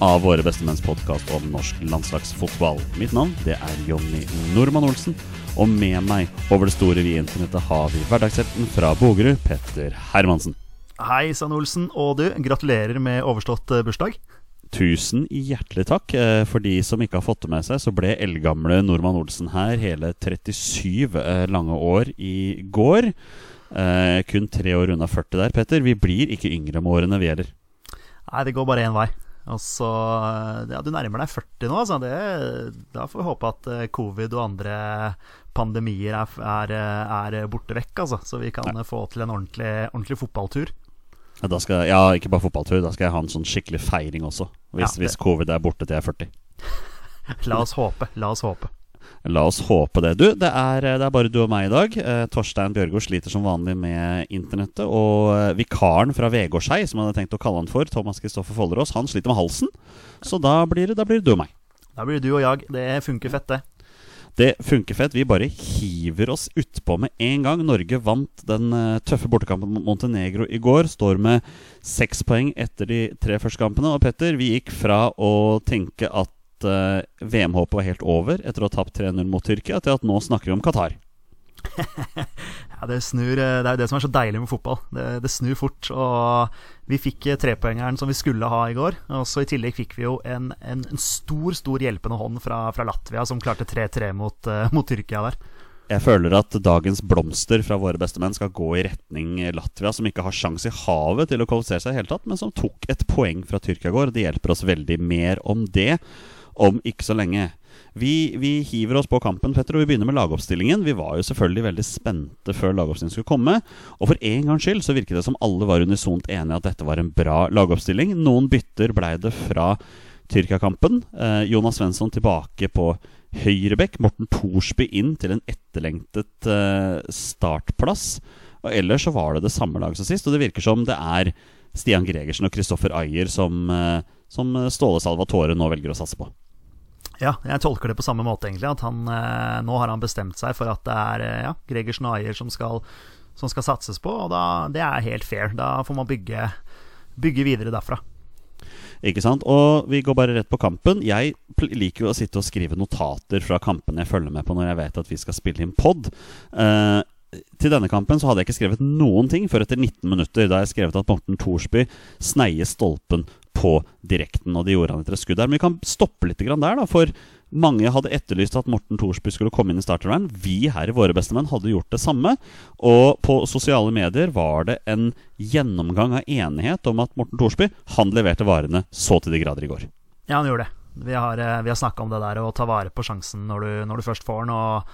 av Våre bestemenns podkast om norsk landslagsfotball. Mitt navn det er Jonny Normann Olsen, og med meg over det store vide internettet har vi hverdagshelten fra Bogerud, Petter Hermansen. Hei sann, Olsen. Og du, gratulerer med overstått eh, bursdag. Tusen hjertelig takk. Eh, For de som ikke har fått det med seg, så ble eldgamle Normann Olsen her hele 37 eh, lange år i går. Kun tre år unna 40 der, Petter. Vi blir ikke yngre med årene, vi heller. Nei, det går bare én vei. Og så Ja, du nærmer deg 40 nå, så Det, da får vi håpe at eh, covid og andre pandemier er, er, er borte vekk, altså. Så vi kan få til en ordentlig, ordentlig fotballtur. Ja, skal, ja, ikke bare fotballtur. Da skal jeg ha en sånn skikkelig feiring også. Hvis, Ja, hvis covid er borte til jeg er 40. La oss håpe. La oss håpe. La oss håpe det. Du, det er, det er bare du og meg i dag. Eh, Torstein Bjørgaard sliter som vanlig med internettet. Og eh, vikaren fra Vegårshei, som jeg hadde tenkt å kalle han for, Thomas Kristoffer Follerås, han sliter med halsen. Så da blir det, da blir det du og meg. Da blir det du og jeg. Det funker fett, det. Det funker fett. Vi bare hiver oss utpå med en gang. Norge vant den eh, tøffe bortekampen mot Montenegro i går. Står med seks poeng etter de tre første kampene. Og Petter, vi gikk fra å tenke at eh, VM-håpet var helt over etter å ha tapt 3-0 mot Tyrkia, til at nå snakker vi om Qatar. Ja, det snur eh, Det er jo det som er så deilig med fotball. Det, det snur fort. Og vi fikk eh, trepoengeren som vi skulle ha i går. Og så i tillegg fikk vi jo en, en, en stor, stor hjelpende hånd fra, fra Latvia, som klarte 3-3 mot, mot Tyrkia der. Jeg føler at dagens blomster fra våre bestemenn skal gå i retning Latvia, som ikke har sjans i havet til å kvalifisere seg i hele tatt, men som tok et poeng fra Tyrkia i går. Det hjelper oss veldig mer om det om ikke så lenge. Vi, vi hiver oss på kampen, Petter, og vi begynner med lagoppstillingen. Vi var jo selvfølgelig veldig spente før lagoppstillingen skulle komme. Og for en gangs skyld så virket det som alle var unisont enige at dette var en bra lagoppstilling. Noen bytter blei det fra Tyrkia-kampen. Eh, Jonas Svensson tilbake på høyrebekk. Morten Thorsby inn til en etterlengtet eh, startplass. Og ellers så var det det samme lag som sist, og det virker som det er Stian Gregersen og Kristoffer Ayer som, eh, som Ståle Salvatore nå velger å satse på. Ja, jeg tolker det på samme måte, egentlig. At han, eh, nå har han bestemt seg for at det er eh, ja, Gregersen Ayer som skal, som skal satses på, og da, det er helt fair. Da får man bygge, bygge videre derfra. Ikke sant? Og vi går bare rett på kampen. Jeg liker jo å sitte og skrive notater fra kampene jeg følger med på når jeg vet at vi skal spille inn pod. Eh, til denne kampen så hadde jeg ikke skrevet noen ting før etter 19 minutter. Da jeg skrevet at Morten Thorsby sneier stolpen på direkten, og det gjorde han etter et skudd der. Men vi kan stoppe litt der, da, for mange hadde etterlyst at Morten Thorsby skulle komme inn i startervern. Vi her i Våre bestemenn hadde gjort det samme. Og på sosiale medier var det en gjennomgang av enighet om at Morten Thorsby han leverte varene så til de grader i går. Ja, han gjorde det. Vi har, eh, vi har snakka om det der å ta vare på sjansen når du, når du først får den. Og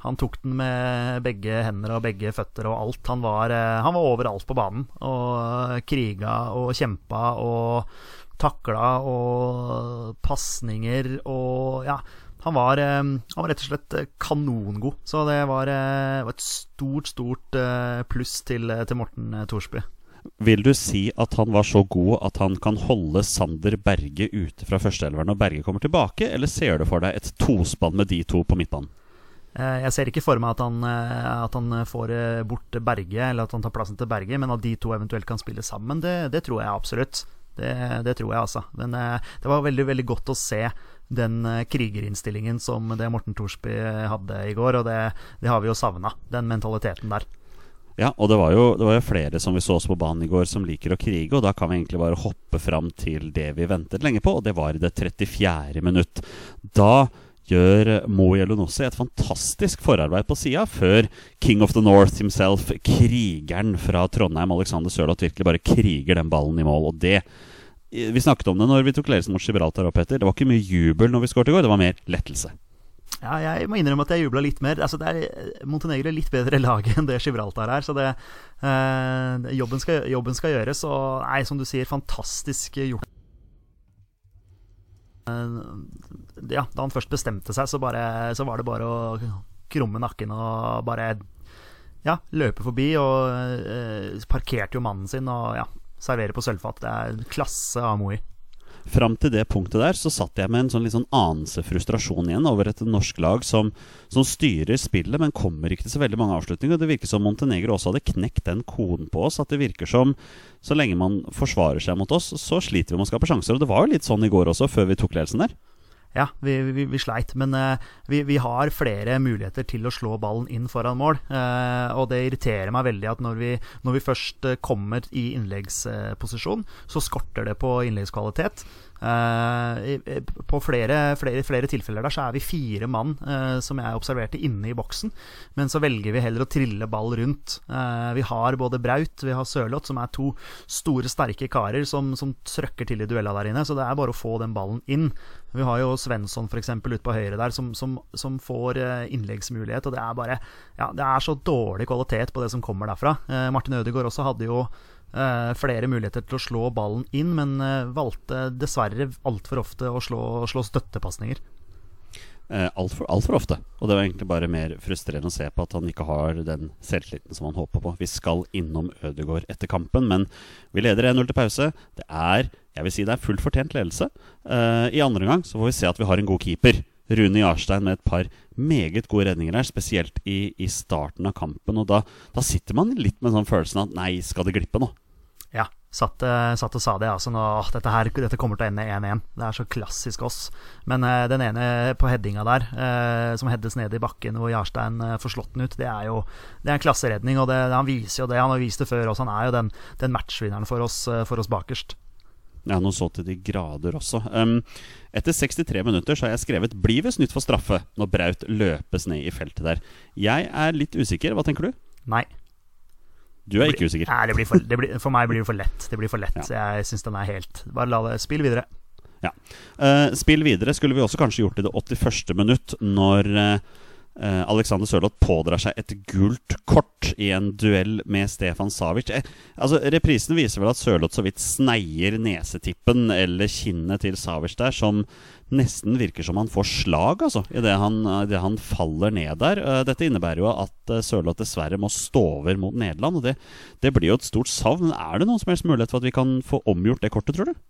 han tok den med begge hender og begge føtter og alt. Han var, eh, han var overalt på banen. Og kriga og kjempa og takla og pasninger og Ja. Han var, eh, han var rett og slett eh, kanongod. Så det var, var et stort, stort pluss til, til Morten Thorsby. Vil du si at han var så god at han kan holde Sander Berge ute fra førsteelveren når Berge kommer tilbake, eller ser du for deg et tospann med de to på midtbanen? Eh, Jeg ser ikke for meg at han, eh, at han får eh, bort Berge, eller at han tar plassen til Berge, men at de to eventuelt kan spille sammen, det, det tror jeg absolutt. Det, det tror jeg, altså. Men det var veldig veldig godt å se den krigerinnstillingen som det Morten Thorsby hadde i går, og det, det har vi jo savna. Den mentaliteten der. Ja, og det var, jo, det var jo flere som vi så oss på banen i går som liker å krige, og da kan vi egentlig bare hoppe fram til det vi ventet lenge på, og det var i det 34. minutt. Da gjør Mo Elionossi et fantastisk forarbeid på sida, før King of the North himself, krigeren fra Trondheim, Alexander Sørloth, virkelig bare kriger den ballen i mål. Og det Vi snakket om det når vi tok ledelsen mot Gibraltar opp etter. Det var ikke mye jubel når vi skåret i går, det var mer lettelse. Ja, jeg må innrømme at jeg jubla litt mer. Altså, det er Montenegro er litt bedre lag enn det Gibraltar er. Så det, eh, jobben, skal, jobben skal gjøres. Og nei, som du sier, fantastisk gjort. Eh, ja, da han først bestemte seg, så, bare, så var det bare å krumme nakken og bare ja, løpe forbi. Og eh, parkerte jo mannen sin og ja, servere på sølvfat. Det er klasse av Moi. Fram til det punktet der så satt jeg med en sånn litt sånn anelse frustrasjon igjen over et norsk lag som, som styrer spillet, men kommer ikke til så veldig mange avslutninger. Det virker som Montenegro også hadde knekt den koden på oss. At det virker som så lenge man forsvarer seg mot oss, så sliter vi med å skape sjanser. Og det var jo litt sånn i går også, før vi tok ledelsen der. Ja, vi, vi, vi sleit, men uh, vi, vi, har flere muligheter til å slå ballen inn foran mål. Uh, og det irriterer meg veldig at når vi, når først uh, kommer i innleggsposisjon, så skorter det på innleggskvalitet. På flere, flere, flere, tilfeller der så er vi fire mann som jeg observerte inne i boksen. Men så velger vi heller å trille ball rundt. vi har både Braut vi har Sørloth, som er to store, sterke karer som, som trøkker til i duella der inne. Så det er bare å få den ballen inn. Vi har jo Svensson f.eks. ute på høyre der, som, som, som, får eh, innleggsmulighet. Og det er bare Ja, det er så dårlig kvalitet på det som kommer derfra. Eh, Martin Ødegaard også hadde jo eh, flere muligheter til å slå ballen inn, men eh, valgte dessverre altfor ofte å slå, slå støttepasninger. Eh, Altfor alt for ofte. Og det var egentlig bare mer frustrerende å se på at han ikke har den selvtilliten som han håper på. Vi skal innom Ødegaard etter kampen, men vi leder 1-0 til pause. Det er jeg vil si det er fullt fortjent ledelse. I andre gang så får vi se at vi har en god keeper. Rune Jarstein med et par meget gode redninger her, spesielt i, i starten av kampen. Og da, da, sitter man litt med sånn følelsen at nei, skal det glippe nå? Ja, satt, uh, satt og sa det. Altså, nå, dette, her, dette kommer til å ende 1-1. Det er så klassisk oss. Men uh, den ene på headinga der, som heades ned i bakken hvor Jarstein får slått den ut, det er jo det er en klasseredning. Og det, han viser jo det. Han har vist det før også. Han er jo den, den matchvinneren for oss, for oss bakerst. Ja, noe så til de grader også. Um, etter 63 minutter så har jeg skrevet 'blir ved snytt for straffe' når Braut løpes ned i feltet der. Jeg er litt usikker. Hva tenker du? Nei. Du er ikke usikker? Nei, det blir for, det blir, for meg blir det for lett. Det blir for lett. Ja. Jeg syns den er helt Bare la det Spill videre. Ja. Uh, spill videre skulle vi også kanskje gjort i det 81. minutt, når Uh, Alexander Sørloth pådrar seg et gult kort i en duell med Stefan Savic. Eh, altså, Reprisen viser vel at Sørloth så vidt sneier nesetippen eller kinnet til Savic der, som nesten virker som han får slag, altså, idet han, det han faller ned der. Dette innebærer jo at Sørloth dessverre må stå over mot Nederland, og det, det, blir jo et stort savn. Er det noen som helst mulighet for at vi kan få omgjort det kortet, tror du?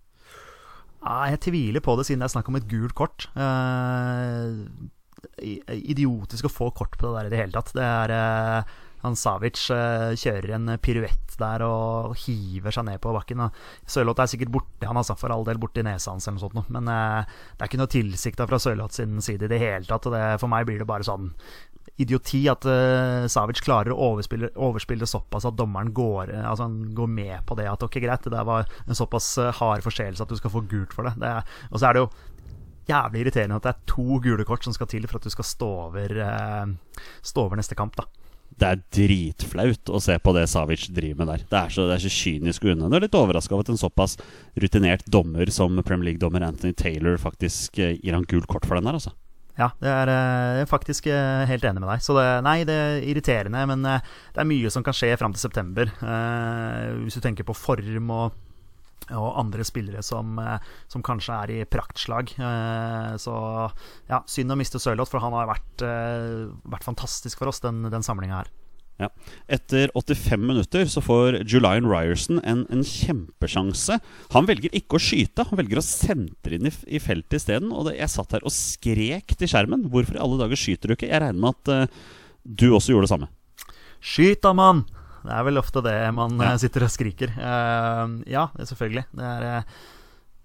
Ja, jeg tviler på det, siden det er snakk om et gult kort. Uh idiotisk å få kort på det der i det hele tatt. Det er uh, han Savic uh, kjører en piruett der og hiver seg ned på bakken. Sørloth er sikkert borte, han sagt for all del borti nesa hans eller noe sånt, men uh, det er ikke noe tilsikta fra Sørloth sin side i det hele tatt. Og det, for meg blir det bare sånn idioti at Savic klarer å overspille, overspille såpass at dommeren går, altså går, med på det. At ok, greit, det der var en såpass hard forseelse at du skal få gult for det. det og så er det jo jævlig irriterende at det er to gule kort som skal til for at du skal stå over, uh, stå over neste kamp. da det er dritflaut å se på det Savic driver med der. Det er så, det er så kynisk og unødvendig. Litt overraska over at en såpass rutinert dommer som Premier League-dommer Anthony Taylor faktisk uh, gir han gult kort for den der, altså. Ja, det er uh, faktisk uh, helt enig med deg. Så det, nei, det er irriterende, men det er mye som kan skje fram til september. hvis du tenker på form og og andre spillere som, eh, som, kanskje er i praktslag. Eh, så ja, synd å miste Sørloth, for han har vært, eh, vært fantastisk for oss, den, den samlinga her. Ja. Etter 85 minutter så får Julian Ryerson en, en, kjempesjanse. Han velger ikke å skyte, han velger å sentre inn i, i feltet isteden. Og det, jeg satt her og skrek til skjermen. Hvorfor i alle dager skyter du ikke? Jeg regner med at uh, du også gjorde det samme. Skyt da, mann! Det er vel ofte det man ja. Eh, sitter og skriker. Uh, ja, selvfølgelig. Det er uh,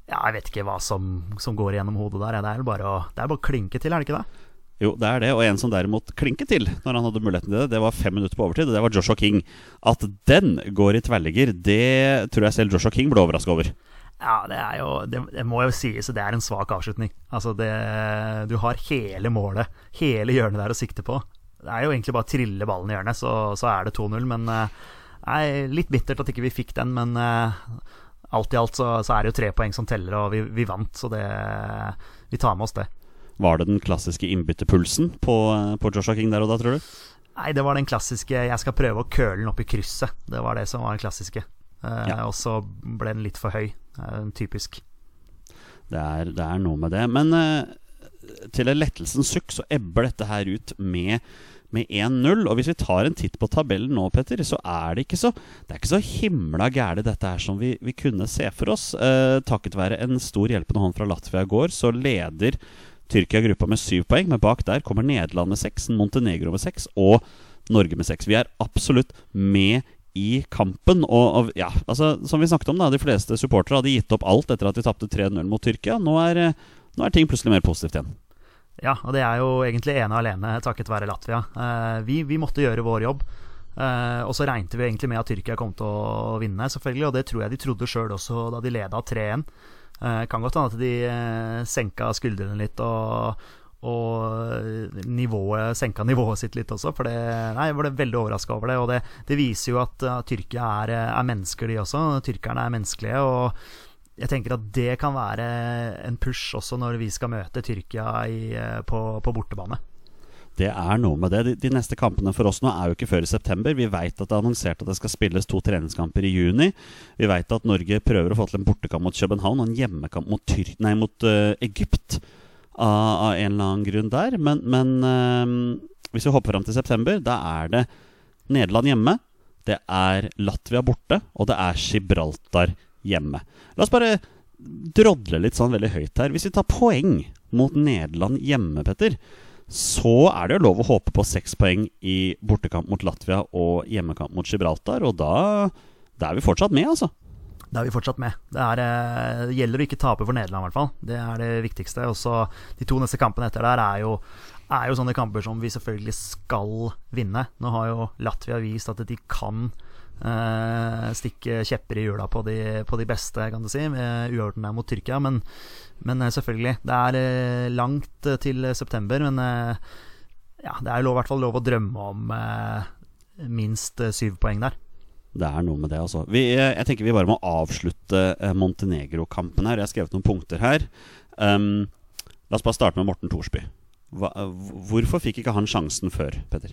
ja, Jeg vet ikke hva som, som, går gjennom hodet der. Det er bare å, det er bare å klinke til, er det ikke det? Jo, det er det. Og en som derimot klinket til når han hadde muligheten til det, det var fem minutter på overtid, og det var Joshua King. At den går i tverrligger, det tror jeg selv Joshua King ble overraska over. Ja, det er jo Det, det må jo sies det er en svak avslutning. Altså, det Du har hele målet, hele hjørnet der å sikte på. Det er jo egentlig bare å trille ballen i hjørnet, så, så er det 2-0. Men eh, nei, litt bittert at ikke vi fikk den, men uh, alt i alt så, så, er det jo tre poeng som teller, og vi, vi vant, så det Vi tar med oss det. Var det den klassiske innbytterpulsen på, på Joshua King der og da, tror du? Nei, det var den klassiske 'jeg skal prøve å køle den opp i krysset'. Det var det som var den klassiske. Uh, ja. Og så ble den litt for høy. Uh, typisk. Det er, det er, noe med det. Men uh, til en lettelsens sukk så ebber dette her ut med med 1-0. Og hvis vi tar en titt på tabellen nå, Petter, så er det ikke så Det er ikke så himla gære dette her som vi, vi kunne se for oss. Eh, takket være en stor hjelpende hånd fra Latvia i går, så leder Tyrkia gruppa med syv poeng. Men bak der kommer Nederland med seks, Montenegro med seks og Norge med seks. Vi er absolutt med i kampen. Og, og, ja, altså, som vi snakket om, da, de fleste supportere hadde gitt opp alt etter at de tapte 3-0 mot Tyrkia. Nå er, nå er ting plutselig mer positivt igjen. Ja, og det er jo egentlig ene og alene takket være Latvia. Eh, vi, vi, måtte gjøre vår jobb. Eh, og så regnet vi egentlig med at Tyrkia kom til å vinne, selvfølgelig. Og det tror jeg de trodde sjøl også da de leda 3-1. Eh, kan godt hende at de senka skuldrene litt og, og nivået, senka nivået sitt litt også. For det, nei, jeg ble veldig overraska over det. Og det, det, viser jo at uh, Tyrkia er, er, mennesker, de også. Tyrkerne er menneskelige. og jeg tenker at det kan være en push også når vi skal møte Tyrkia i, eh, på, på, bortebane. Det er noe med det. De, de, neste kampene for oss nå er jo ikke før i september. Vi veit at det er annonsert at det skal spilles to treningskamper i juni. Vi veit at Norge prøver å få til en bortekamp mot København og en hjemmekamp mot, Tyr nei, mot uh, Egypt. Av, av, en eller annen grunn der. Men, men uh, hvis vi hopper fram til september, da er det Nederland hjemme. Det er Latvia borte, og det er Gibraltar hjemme. La oss bare drodle litt sånn veldig høyt her. Hvis vi tar poeng mot Nederland hjemme, Petter, så er det jo lov å håpe på seks poeng i bortekamp mot Latvia og hjemmekamp mot Gibraltar. Og da, da er vi fortsatt med, altså. Da er vi fortsatt med. Det, er, eh, det gjelder å ikke tape for Nederland, i hvert fall. Det er det viktigste. Og De to neste kampene etter der er jo, er jo sånne kamper som vi selvfølgelig skal vinne. Nå har jo Latvia vist at de kan Uh, stikke kjepper i hjula på de, på de beste, kan du si, uavgjorten der mot Tyrkia. Men, men uh, selvfølgelig, det er uh, langt til september. Men ja, det er i hvert fall lov å drømme om minst syv poeng der. Det er noe med det, altså. Vi, jeg tenker vi bare må avslutte Montenegro-kampen her. Jeg har skrevet noen punkter her. Um, la oss bare starte med Morten Thorsby. Hva, hvorfor fikk ikke han sjansen før, Petter?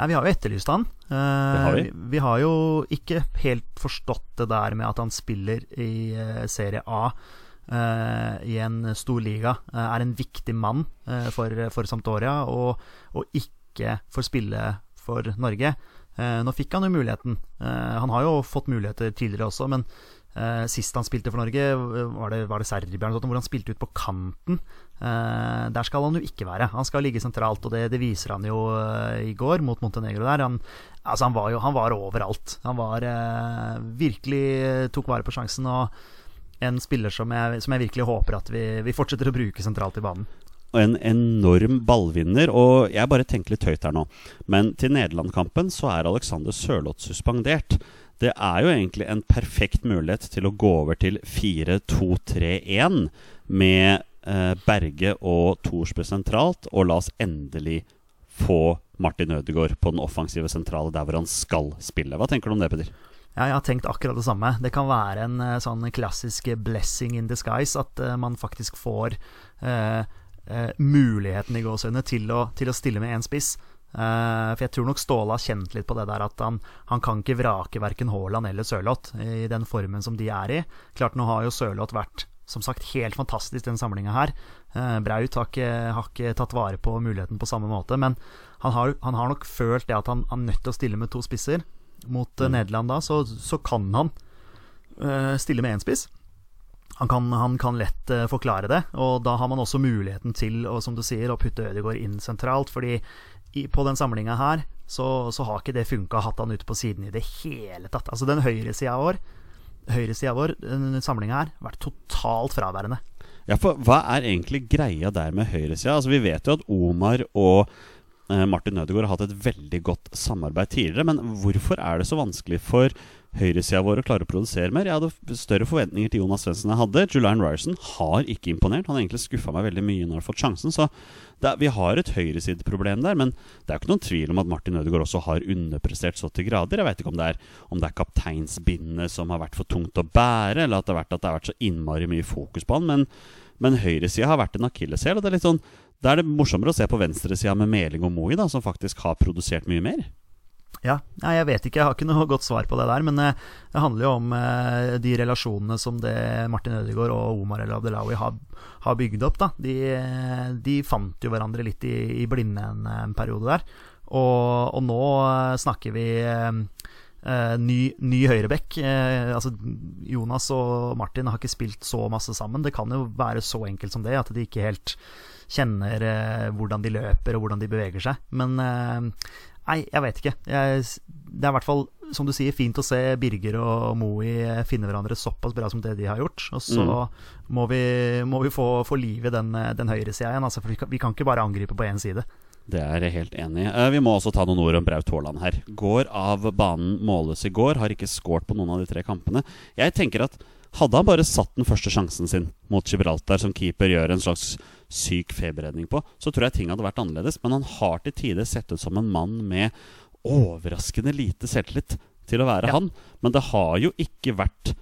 Nei, vi har jo etterlyst han. Det har vi. vi. har jo ikke helt forstått det der med at han spiller i eh, Serie A. Eh, i en stor liga, er en viktig mann for, for, Sampdoria, og, og, ikke får spille for Norge. nå fikk han jo muligheten. han har jo fått muligheter tidligere også, men Uh, sist han spilte for Norge, var det, var det Serbia hvor han spilte ut på kanten. Uh, der skal han jo ikke være. Han skal ligge sentralt, og det, det viser han jo uh, i går mot Montenegro der. Han, altså han, var jo han var overalt. Han var virkelig tok vare på sjansen, og en spiller som jeg, som jeg virkelig håper at vi, vi fortsetter å bruke sentralt i banen og en enorm ballvinner. Og jeg bare tenker litt høyt her nå, men til Nederland-kampen så er Alexander Sørloth suspendert. Det er jo egentlig en perfekt mulighet til å gå over til 4-2-3-1 med eh, Berge og Thorsbø sentralt, og la oss endelig få Martin Ødegaard på den offensive sentrale der hvor han skal spille. Hva tenker du om det, Peder? Ja, jeg har tenkt akkurat det samme. Det kan være en eh, sånn klassisk blessing in disguise. At uh, man faktisk får uh, uh, muligheten i gåsehudene til, til, å stille med én spiss. Uh, for jeg tror nok Ståle har kjent litt på det der at han, han kan ikke vrake verken Haaland eller Sørloth i den formen som de er i. Klart Nå har jo Sørloth vært som sagt helt fantastisk den samlinga her. Uh, Braut har ikke, har ikke, tatt vare på muligheten på samme måte, men han har, han har nok følt det at han er nødt til å stille med to spisser. Mot uh, Nederland da, så, så, kan han stille med én spiss. Han kan, han kan, lett forklare det, og da har man også muligheten til å, som du sier, å putte Ødegaard inn sentralt. Fordi i, på den samlinga her så, så, har ikke det funka å ha han ute på siden i det hele tatt. Altså den høyresida vår, høyresida vår, den samlinga her, vært totalt fraværende. Ja, for hva er egentlig greia der med høyresida? Altså, vi vet jo at Omar og eh, Martin Ødegaard har hatt et veldig godt samarbeid tidligere, men hvorfor er det så vanskelig for høyresida vår å klare å produsere mer. Jeg hadde større forventninger til Jonas Svendsen jeg hadde. Julian Ryerson har ikke imponert. Han har egentlig skuffa meg veldig mye når han har fått sjansen. Så er, vi har et høyresideproblem der, men det er jo ikke noen tvil om at Martin Ødegaard også har underprestert så til grader. Jeg vet ikke om det er, om er kapteinsbindet som har vært for tungt å bære, eller at det har vært, det har vært så innmari mye fokus på han. Men, men høyresida har vært en akilleshæl. Og det er litt sånn da er det morsommere å se på venstresida med Meling og Moi, som faktisk har produsert mye mer. Ja, jeg vet ikke, jeg har ikke noe godt svar på det der. Men eh, det handler jo om eh, de relasjonene som det Martin Ødegaard og Omar El Abdelawi har, har bygd opp. da De, eh, de fant jo hverandre litt i, i blinde en, en periode der. Og, og nå snakker vi eh, ny, ny høyrebekk. Eh, altså Jonas og Martin har ikke spilt så masse sammen. Det kan jo være så enkelt som det, at de ikke helt kjenner eh, hvordan de løper og hvordan de beveger seg. Men eh, Nei, jeg vet ikke. Jeg, det er i hvert fall, som du sier, fint å se Birger og Moe finne hverandre såpass bra som det de har gjort. Og så må vi, må vi få, få liv i den, den høyresida igjen. Altså, for vi kan, vi kan ikke bare angripe på én side. Det er jeg helt enig i. Eh, Vi må også ta noen ord om Braut Haaland her. Går av banen målløs i går, har ikke skåret på noen av de tre kampene. Jeg tenker at hadde han bare satt den første sjansen sin mot Gibraltar, som keeper gjør en slags syk feberredning på, så tror jeg ting hadde vært annerledes. Men han har til tider sett ut som en mann med overraskende lite selvtillit til å være Ja. han. Men det har jo ikke vært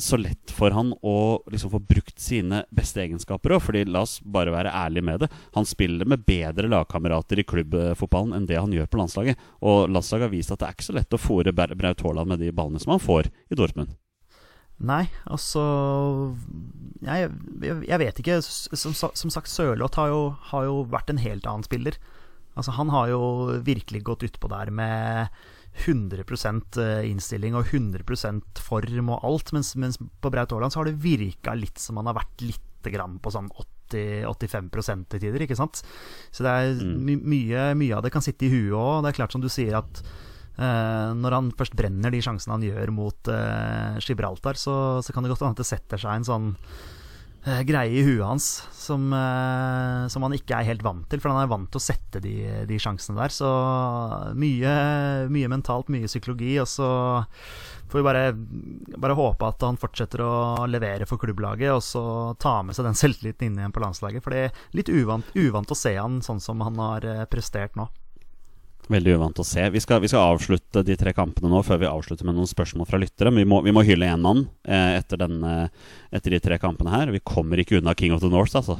så lett for han å liksom få brukt sine beste egenskaper òg. Fordi la oss bare være ærlige med det. Han spiller med bedre lagkamerater i klubbfotballen enn det han gjør på landslaget. Og landslaget har vist at det er ikke så lett å fòre Braut Haaland med de ballene som han får i Dortmund. Nei, altså Jeg, jeg, vet ikke. Som, som sagt, Sørloth har, har jo vært en helt annen spiller. Altså Han har jo virkelig gått utpå der med 100% innstilling og 100% form og alt. Mens, mens på Braut Haaland så har det virka litt som han har vært lite grann på sånn 80-85 til tider, ikke sant. Så det er my mye, mye av det kan sitte i huet òg. Det er klart som du sier at eh, når han først brenner de sjansene han gjør mot eh, Gibraltar, så, så kan det godt hende at det setter seg en sånn eh, greie i huet hans som, eh, som han ikke er helt vant til. For han er vant til å sette de, de sjansene der. Så mye, mye mentalt, mye psykologi. Og så får vi bare, bare håpe at han fortsetter å levere for klubblaget, og så ta med seg den selvtilliten inn igjen på landslaget. For det er litt uvant, uvant å se han sånn som han har eh, prestert nå. Veldig uvant å se. Vi skal, vi skal avslutte de tre kampene nå før vi avslutter med noen spørsmål fra lyttere. Vi må, vi må hylle én mann eh, etter, denne, etter de tre kampene her. Vi kommer ikke unna King of the North, altså.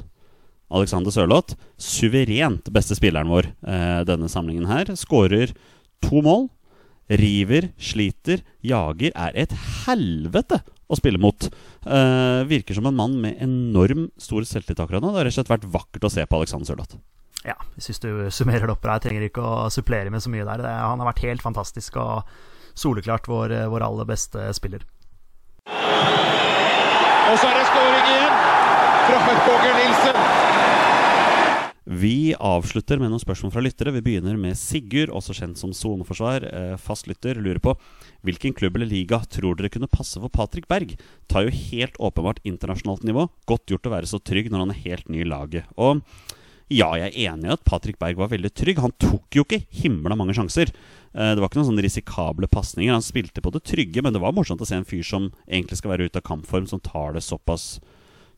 Alexander Sørloth. Suverent beste spilleren vår eh, denne samlingen her. Skårer to mål. River, sliter, jager. Er et helvete å spille mot. Eh, virker som en mann med enorm stor selvtillit akkurat nå. Det har rett og slett vært vakkert å se på Alexander Sørloth. Ja, jeg syns du summerer det opp bra. Jeg trenger ikke å supplere med så mye der. Det, han har vært helt fantastisk og soleklart vår, vår aller beste spiller. Og så er det skåring igjen fra Roger Nilsen. Vi avslutter med noen spørsmål fra lyttere. Vi begynner med Sigurd, også kjent som soneforsvar. Eh, fast lytter lurer på hvilken klubb eller liga tror dere kunne passe for Patrick Berg? Tar jo helt åpenbart internasjonalt nivå. Godt gjort å være så trygg når han er helt ny i laget. Og ja, jeg er enig i at Patrick Berg var veldig trygg. Han tok jo ikke himla mange sjanser. Eh, Det var ikke noen sånne risikable pasninger. Han spilte på det trygge, men det var morsomt å se en fyr som egentlig skal være ute av kampform, som tar det såpass,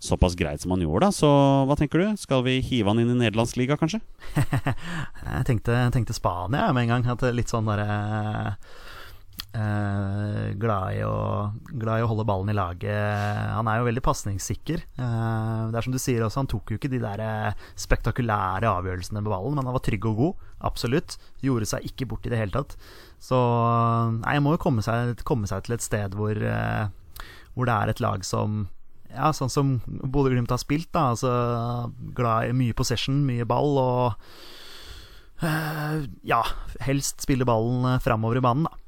såpass greit som han gjorde. da Så hva tenker du? Skal vi hive han inn i nederlandsliga, kanskje? Jeg tenkte, tenkte Spania med en gang. At litt sånn derre eh, glad, i å, glad i å holde ballen i laget. Han er jo veldig pasningssikker. Eh, det er som du sier også, han tok jo ikke de der eh, spektakulære avgjørelsene med ballen, men han var trygg og god. Absolutt. Gjorde seg ikke bort i det hele tatt. Så nei, jeg må jo komme seg, komme seg til et sted hvor, eh, hvor det er et lag som ja, sånn som Bodø-Glimt har spilt, da. Altså, glad i mye possession, mye ball, og eh, ja, helst spille ballen eh, framover i banen, da.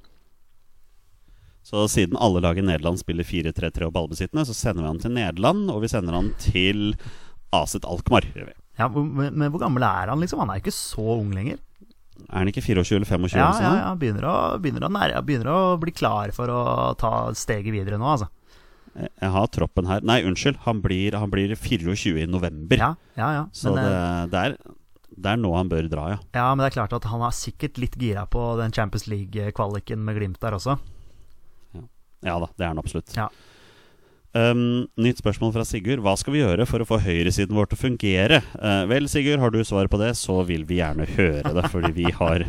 Så siden alle lag i Nederland spiller 4-3-3 og ballbesittende, så sender vi han til Nederland, og vi sender han til Aset Alkmaar. Ja, men, men hvor gammel er han, liksom? Han er jo ikke så ung lenger. Er han ikke 24 eller 25? Ja, ja, ja begynner, å, begynner, å nære, begynner å bli klar for å ta steget videre nå, altså. Jeg har troppen her. Nei, unnskyld. Han blir, han blir 24 i november. Ja, ja, ja. Så Men, det, eh, det, er, det er nå han bør dra, ja. ja, men det er klart at han er sikkert litt gira på den Champions League-kvaliken med Glimt der også. Ja da, det er han absolutt. Ja. Um, nytt spørsmål fra Sigurd. Hva skal vi gjøre for å få høyresiden vår til å fungere? Uh, vel, Sigurd, har du svaret på det, så vil vi gjerne høre det. Fordi vi har,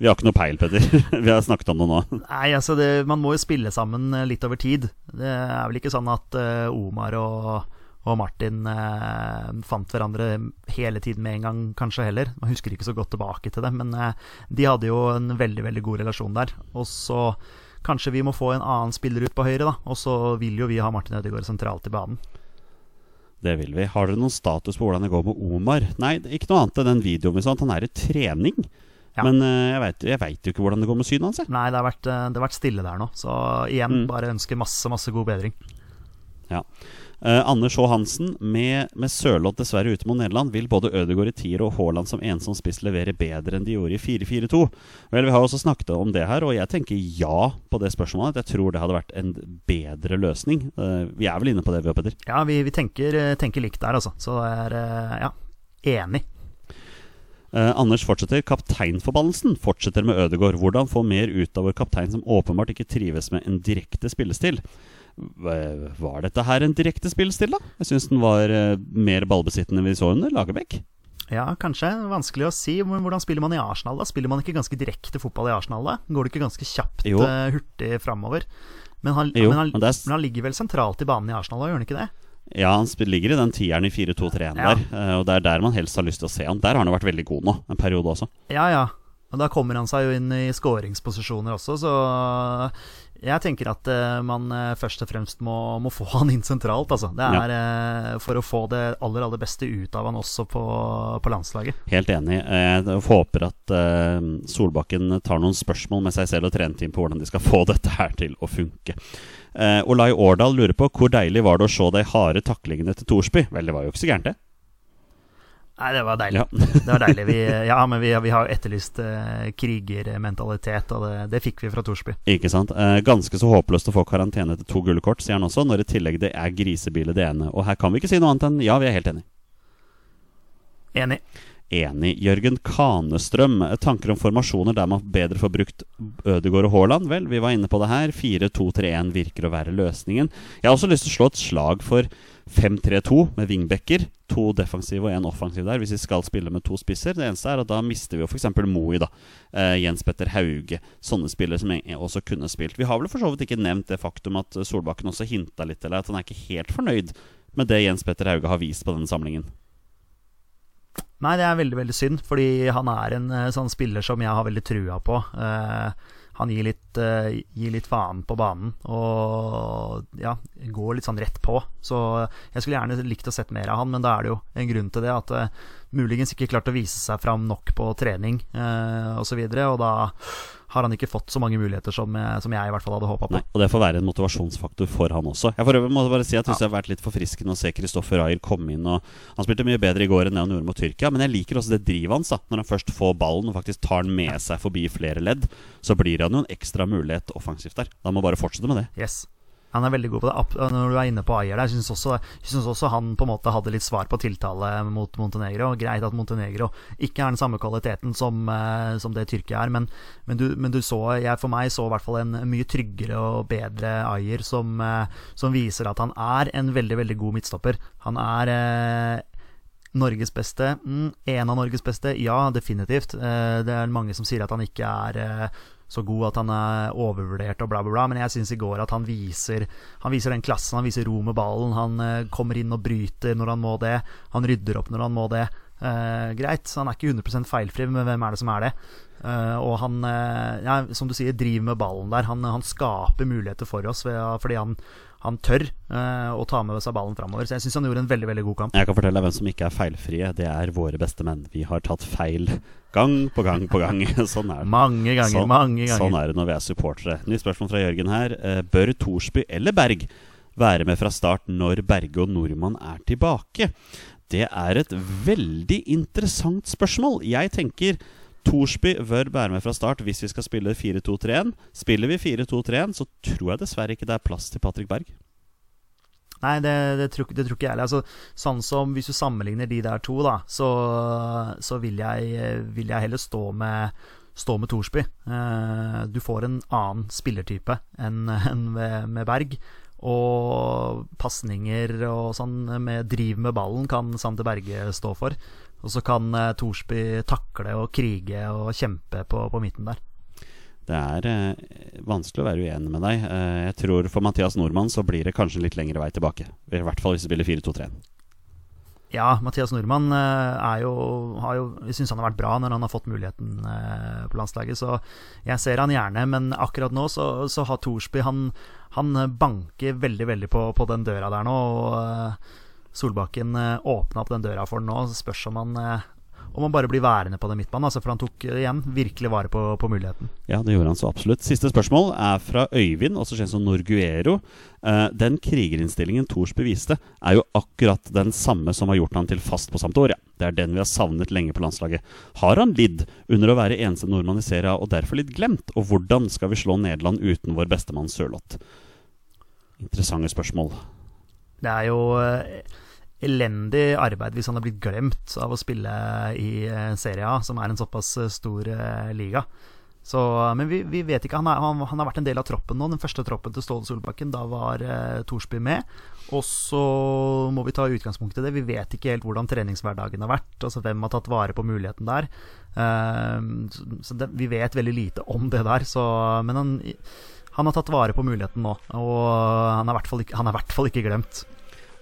vi har ikke noe peil, Petter. vi har snakket om det nå. Nei, altså det, Man må jo spille sammen eh, litt over tid. Det er vel ikke sånn at uh, Omar og, og Martin uh, fant hverandre hele tiden med en gang, kanskje heller. Man husker ikke så godt tilbake til det, men de hadde jo en veldig veldig god relasjon der. Og så kanskje vi må få en annen spiller ut på høyre, da. Og så vil jo vi ha Martin Ødegaard sentralt i banen. Det vil vi. Har dere noen status på hvordan det går med Omar? Nei, ikke noe annet enn den videoen vi så, at han er i trening. Ja. Men uh, jeg veit jo ikke hvordan det går med synet hans. Nei, det har vært, eh, det har vært stille der nå. Så igjen, Mm. bare ønsker masse, masse god bedring. Ja. Eh, Anders H. Hansen, med, med Sørloth dessverre ute mot Nederland, vil både Ødegaard i tier og Haaland som ensom spiss levere bedre enn de gjorde i 4-4-2? Vel, vi har også snakket om det her, og jeg tenker ja på det spørsmålet. Jeg tror det hadde vært en bedre løsning. Eh, vi er vel inne på det, vi òg, Petter? Ja, vi, vi tenker, eh, tenker likt der, altså. Så jeg er ja, enig. Eh, Anders fortsetter. Kapteinforbannelsen fortsetter med Ødegaard. Hvordan få mer ut av vår kaptein som åpenbart ikke trives med en direkte spillestil? Var dette her en direkte spillestil, da? Jeg syns den var eh, mer ballbesittende vi så under Lagerbäck. Ja, kanskje. Vanskelig å si. Men hvordan spiller man i Arsenal, da? Spiller man ikke ganske direkte fotball i Arsenal, da? Går det ikke ganske kjapt, Jo. eh, hurtig framover? Men han, Jo, men, han, men er men han ligger vel sentralt i banen i Arsenal, da, gjør han ikke det? Ja, han ligger i den tieren i 4-2-3-en Ja. der. eh, Og det er der man helst har lyst til å se han. Der har han jo vært veldig god nå, en periode også. Ja, ja. Og da kommer han seg jo inn i skåringsposisjoner også, så jeg tenker at eh, man eh, først og fremst må, må få han inn sentralt, altså. Det er eh, for å få det aller, aller beste ut av han også på, på landslaget. Helt enig. Jeg håper at Solbakken tar noen spørsmål med seg selv og trenerteam på hvordan de skal få dette her til å funke. Olai Årdal lurer på hvor deilig var det å se de harde taklingene til Thorsby? Vel, det var jo ikke så gærent, det. Nei, det var deilig. Ja. det var deilig. Vi, ja, men vi, vi har etterlyst eh, krigermentalitet, og det, det fikk vi fra Torsby. Ikke sant? Eh, ganske så håpløst å få karantene etter to gullkort, sier han også, når i tillegg det er grisebiler det ene. Og her kan vi ikke si noe annet enn ja, vi er helt enig. Enig. Enig. Jørgen Kanestrøm, tanker om formasjoner der man bedre får brukt Ødegaard og Haaland? Vel, vi var inne på det her. 4-2-3-1 virker å være løsningen. Jeg har også lyst til å slå et slag for 5-3-2 med wingbacker. To defensive og én offensiv der, hvis vi skal spille med to spisser. Det eneste er at da mister vi jo f.eks. Moi, da. Eh, Jens Petter Hauge. Sånne spillere som jeg også kunne spilt. Vi har vel for så vidt ikke nevnt det faktum at Solbakken også hinta litt eller at han er ikke helt fornøyd med det Jens Petter Hauge har vist på denne samlingen. Nei, det er veldig, veldig synd, fordi han er en eh, sånn spiller som jeg har veldig trua på. Eh, han gir litt, eh, gir litt faen på banen og ja, går litt sånn rett på. Så jeg skulle gjerne likt å sett mer av han, men da er det jo en grunn til det. At eh, muligens ikke klart å vise seg fram nok på trening eh, osv. Og, så videre, og da har han ikke fått så mange muligheter som, jeg- som jeg i hvert fall hadde håpa på. Nei, og det får være en motivasjonsfaktor for han også. Jeg for øvrig må bare si at synes det har vært litt forfriskende å se Kristoffer Ayer komme inn. Og han spilte mye bedre i går enn det han gjorde mot Tyrkia, men jeg liker også det drivet hans. da Når han først får ballen og faktisk tar den med seg forbi flere ledd, så blir han jo en ekstra mulighet offensivt der. Han må bare fortsette med det. Yes. Han er veldig god på det. Når du er inne på Ayer der, jeg syns også, også han på en måte hadde litt svar på tiltale mot Montenegro. Greit at Montenegro ikke er den samme kvaliteten som, eh, som det Tyrkia er, men, men, du, men du så Jeg for meg så i hvert fall en mye tryggere og bedre Ayer som, eh, som viser at han er en veldig, veldig god midtstopper. Han er eh, Norges beste? Mm, en av Norges beste? Ja, definitivt. Det er mange som sier at han ikke er så god at han er overvurdert og bla, bla, bla. Men jeg syns i går at han viser Han viser den klassen, han viser ro med ballen. Han eh, kommer inn og bryter når han må det. Han rydder opp når han må det. Eh, greit, så han er ikke 100% feilfri, men hvem er det som er det? Eh, og han, eh, ja, som du sier, driver med ballen der. Han, han skaper muligheter for oss ved, fordi han, han tør uh, å ta med seg ballen framover. Så jeg syns han gjorde en veldig veldig god kamp. Jeg kan fortelle deg hvem som ikke er feilfrie. Det er våre beste menn. Vi har tatt feil gang på gang på gang. sånn er det. Mange ganger, Sånn, mange ganger. sånn er det når vi er supportere. Nytt spørsmål fra Jørgen her. Eh, Bør Thorsby eller Berg være med fra start når Berge og Nordmann er tilbake? Det er et veldig interessant spørsmål. Jeg tenker Thorsby bør være med fra start hvis vi skal spille 4-2-3-1. Spiller vi 4-2-3-1, så tror jeg dessverre ikke det er plass til Patrick Berg. Nei, det, det, tror, det tror ikke jeg heller. Altså, sånn som Hvis du sammenligner de der to, da, så, så vil, jeg, vil jeg heller stå med stå med Thorsby. Eh, du får en annen spillertype enn med, Berg. Og pasninger og sånn med driv med ballen kan Sander Berge stå for. Og så kan uh, Thorsby takle og krige og kjempe på, på midten der. Det er eh, vanskelig å være uenig med deg. Eh, jeg tror For Mathias Nordmann så blir det kanskje en litt lengre vei tilbake. I hvert fall hvis vi spiller 4-2-3. Ja, Mathias Nordmann eh, er jo, har jo Jeg syns han har vært bra når han har fått muligheten eh, på landslaget, så jeg ser han gjerne. Men akkurat nå så, så har Thorsby han, han banker veldig, veldig på, på den døra der nå. Og eh, Solbakken eh, åpna opp den døra for den nå. Spørs om han eh, om han bare blir værende på den midtbanen. Altså, for han tok eh, igjen virkelig vare på, på muligheten. Ja, det gjorde han så absolutt. Siste spørsmål er fra Øyvind, også kjent som Norguero. Eh, den krigerinnstillingen Thors beviste, er jo akkurat den samme som har gjort han til fast på Sampdoria. Det er den vi har savnet lenge på landslaget. Har han lidd under å være eneste nordmann i serien og derfor litt glemt? Og hvordan skal vi slå Nederland uten vår bestemann Sørloth? Interessante spørsmål. Det er jo eh, elendig arbeid hvis han har blitt glemt av å spille i eh, Serie A, som er en såpass eh, stor eh, liga. Så, men vi, vi, vet ikke. Han, er, han, han, har vært en del av troppen nå. Den første troppen til Ståle Solbakken. Da var eh, Thorsby med. Og så må vi ta utgangspunkt i det. Vi vet ikke helt hvordan treningshverdagen har vært. Altså Hvem har tatt vare på muligheten der. Eh, så det, vi vet veldig lite om det der. Så, men han, han, har tatt vare på muligheten nå. Og han er i hvert fall ikke, glemt.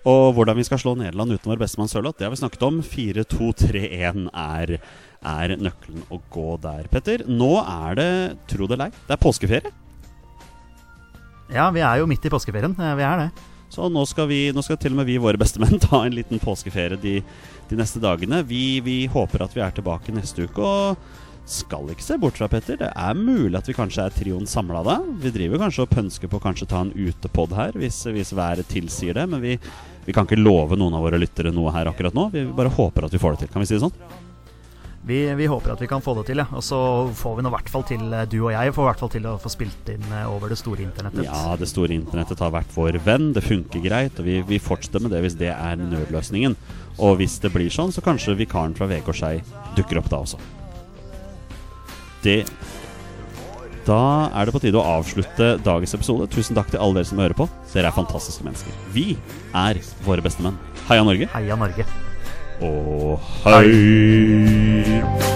Og hvordan vi skal slå Nederland uten vår bestemann Sørloth, det har vi snakket om. 4-2-3-1 er, er, nøkkelen å gå der, Petter. Nå er det, tro det eller ei, det er påskeferie. Ja, vi er jo midt i påskeferien. Vi er det. Så nå skal, vi, nå skal til og med vi, våre bestemenn, ta en liten påskeferie de, de neste dagene. Vi, vi, håper at vi er tilbake neste uke. Og skal ikke se bort fra, Petter. Det er mulig at vi kanskje er trioen samla da. Vi driver kanskje og pønsker på å kanskje ta en utepod her, hvis, hvis været tilsier det. Men vi, vi, kan ikke love noen av våre lyttere noe her akkurat nå. Vi bare håper at vi får det til. Kan vi si det sånn? Vi, vi håper at vi kan få det til, ja. Og så får vi nå hvert fall til, eh, du og jeg, får hvert fall til å få spilt inn eh, over det store internettet. Ja, det store internettet har vært vår venn. Det funker greit. Og vi, vi fortsetter med det hvis det er nødløsningen. Og hvis det blir sånn, så kanskje vikaren fra VK Skei dukker opp da også det Da er det på tide å avslutte dagens episode. Tusen takk til alle dere som hører på. Dere er fantastiske mennesker. Vi er våre beste menn. Heia Norge. Heia Norge. Og hei!